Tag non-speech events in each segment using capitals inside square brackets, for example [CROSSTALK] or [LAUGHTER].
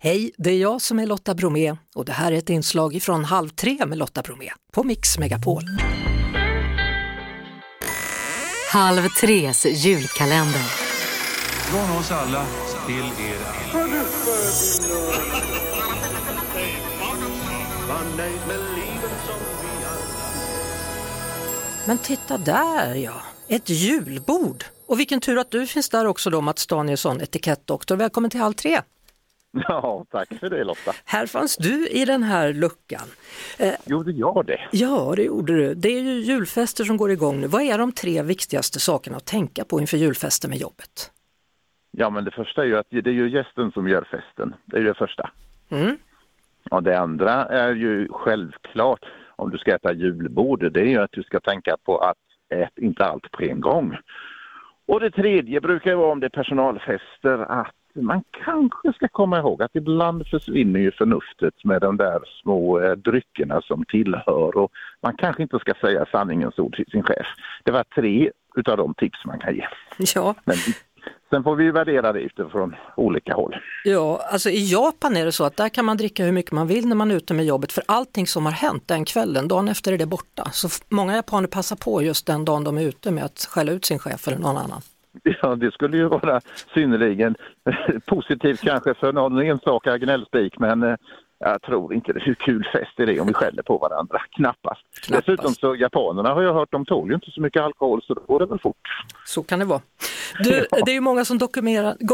Hej, det är jag som är Lotta Bromé och det här är ett inslag från Halv tre med Lotta Bromé på Mix Megapol. Halv tres julkalender. Från oss alla till er. Men titta där ja, ett julbord! Och vilken tur att du finns där också då Mats Danielsson, etikettdoktor. Välkommen till Halv tre! [LAUGHS] Ja, tack för det Lotta. Här fanns du i den här luckan. Eh, Gjorde jag det? ja, det gjorde du. Det är ju julfester som går igång nu. Vad är de tre viktigaste sakerna att tänka på inför julfesten med jobbet? Ja, men det första är ju att det är ju gästen som gör festen. Det är ju det första. Mm. Och det andra är ju självklart om du ska äta julbord, det är ju att du ska tänka på att ät inte allt på en gång. Och det tredje brukar ju vara om det är personalfester att man kanske ska komma ihåg att ibland försvinner ju förnuftet med de där små eh, dryckerna som tillhör och man kanske inte ska säga sanningens ord till sin chef. Det var tre utav de tips man kan ge. Ja, Men sen får vi värdera det utifrån olika håll. ja, alltså i Japan är det så att där kan man dricka hur mycket man vill när man är ute med jobbet för allting som har hänt den kvällen, dagen efter är det borta. Så många japaner passar på just den dagen de är ute med att skälla ut sin chef eller någon annan. [LAUGHS] Ja, det skulle ju vara synnerligen [LAUGHS] positivt kanske för någon enstaka gnällspik men eh, jag tror inte det hur kul fest är det om vi skäller på varandra. Knappast. Knappast. Dessutom så japanerna har jag hört, de tål ju inte så mycket alkohol så då går det väl fort. Så kan det vara. Du, [LAUGHS] det är ju många som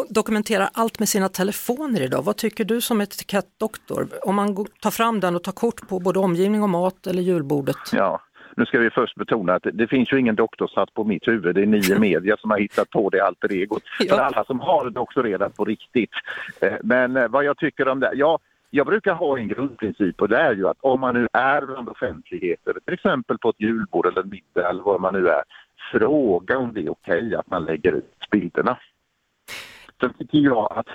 dokumenterar, allt med sina telefoner idag. Vad tycker du som etikettdoktor? Om man tar fram den och tar kort på både omgivning och mat eller julbordet? Ja, nu ska vi först betona att det, finns ju ingen doktorshatt på mitt huvud. Det är nio [LAUGHS] media som har hittat på det alter egot. Ja. För alla som har doktorerat på riktigt. Eh, Men eh, vad jag tycker om det, ja, jag brukar ha en grundprincip och det är ju att om man nu är bland offentligheter, till exempel på ett julbord eller middag eller vad man nu är, fråga om det är okej att man lägger ut bilderna. Sen tycker jag att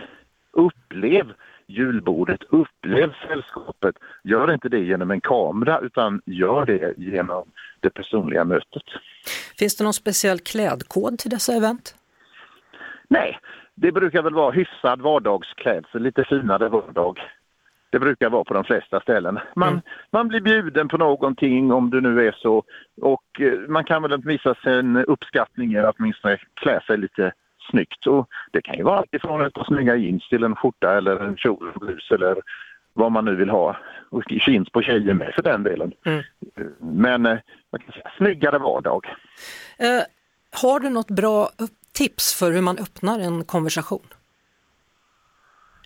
upplev julbordet, upplev sällskapet. Gör inte det genom en kamera utan gör det genom det personliga mötet. Finns det någon speciell klädkod till dessa event? Nej, det brukar väl vara hyfsad vardagsklädsel, lite finare vardag. Det brukar vara på de flesta ställen. Man, Mm. man blir bjuden på någonting om det nu är så och eh, man kan väl visa sin uppskattning att åtminstone klä sig lite snyggt. Och det kan ju vara allt ifrån ett par snygga jeans till en skjorta eller en kjol och blus eller vad man nu vill ha. Och jeans på tjejer med för den delen. Mm. Men eh, man kan säga snyggare vardag. Eh, har du något bra tips för hur man öppnar en konversation?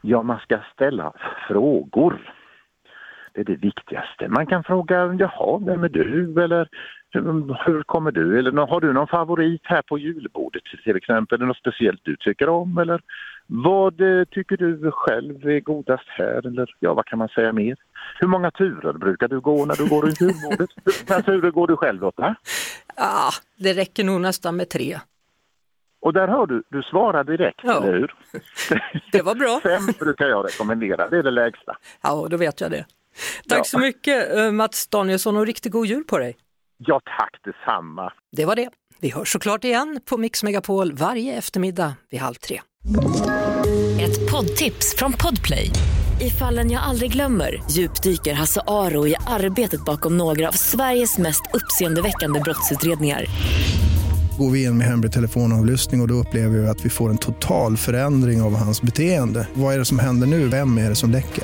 Ja, man ska ställa frågor. Det är det viktigaste. Man kan fråga, jaha, vem är du? Eller hur, kommer du? Eller har du någon favorit här på julbordet till exempel? Är det något speciellt du tycker om? Eller vad eh, tycker du själv är godast här? Eller ja, vad kan man säga mer? Hur många turer brukar du gå när du går runt julbordet? [LAUGHS] Hur många turer går du själv Lotta? Ah, det räcker nog nästan med tre. Och där hör du, du svarar direkt, Ja. eller hur? Det var bra. [LAUGHS] Fem brukar jag rekommendera, det är det lägsta. Ja, då vet jag det. Tack Ja. så mycket eh, Mats Danielsson och riktigt god jul på dig. Ja, tack detsamma. Det var det. Vi hörs såklart igen på Mix Megapol varje eftermiddag vid halv tre. Ett poddtips från Podplay. I fallen jag aldrig glömmer djupdyker Hasse Aro i arbetet bakom några av Sveriges mest uppseendeväckande brottsutredningar. Går vi in med hemlig telefonavlyssning och, och då upplever vi att vi får en total förändring av hans beteende. Vad är det som händer nu? Vem är det som läcker?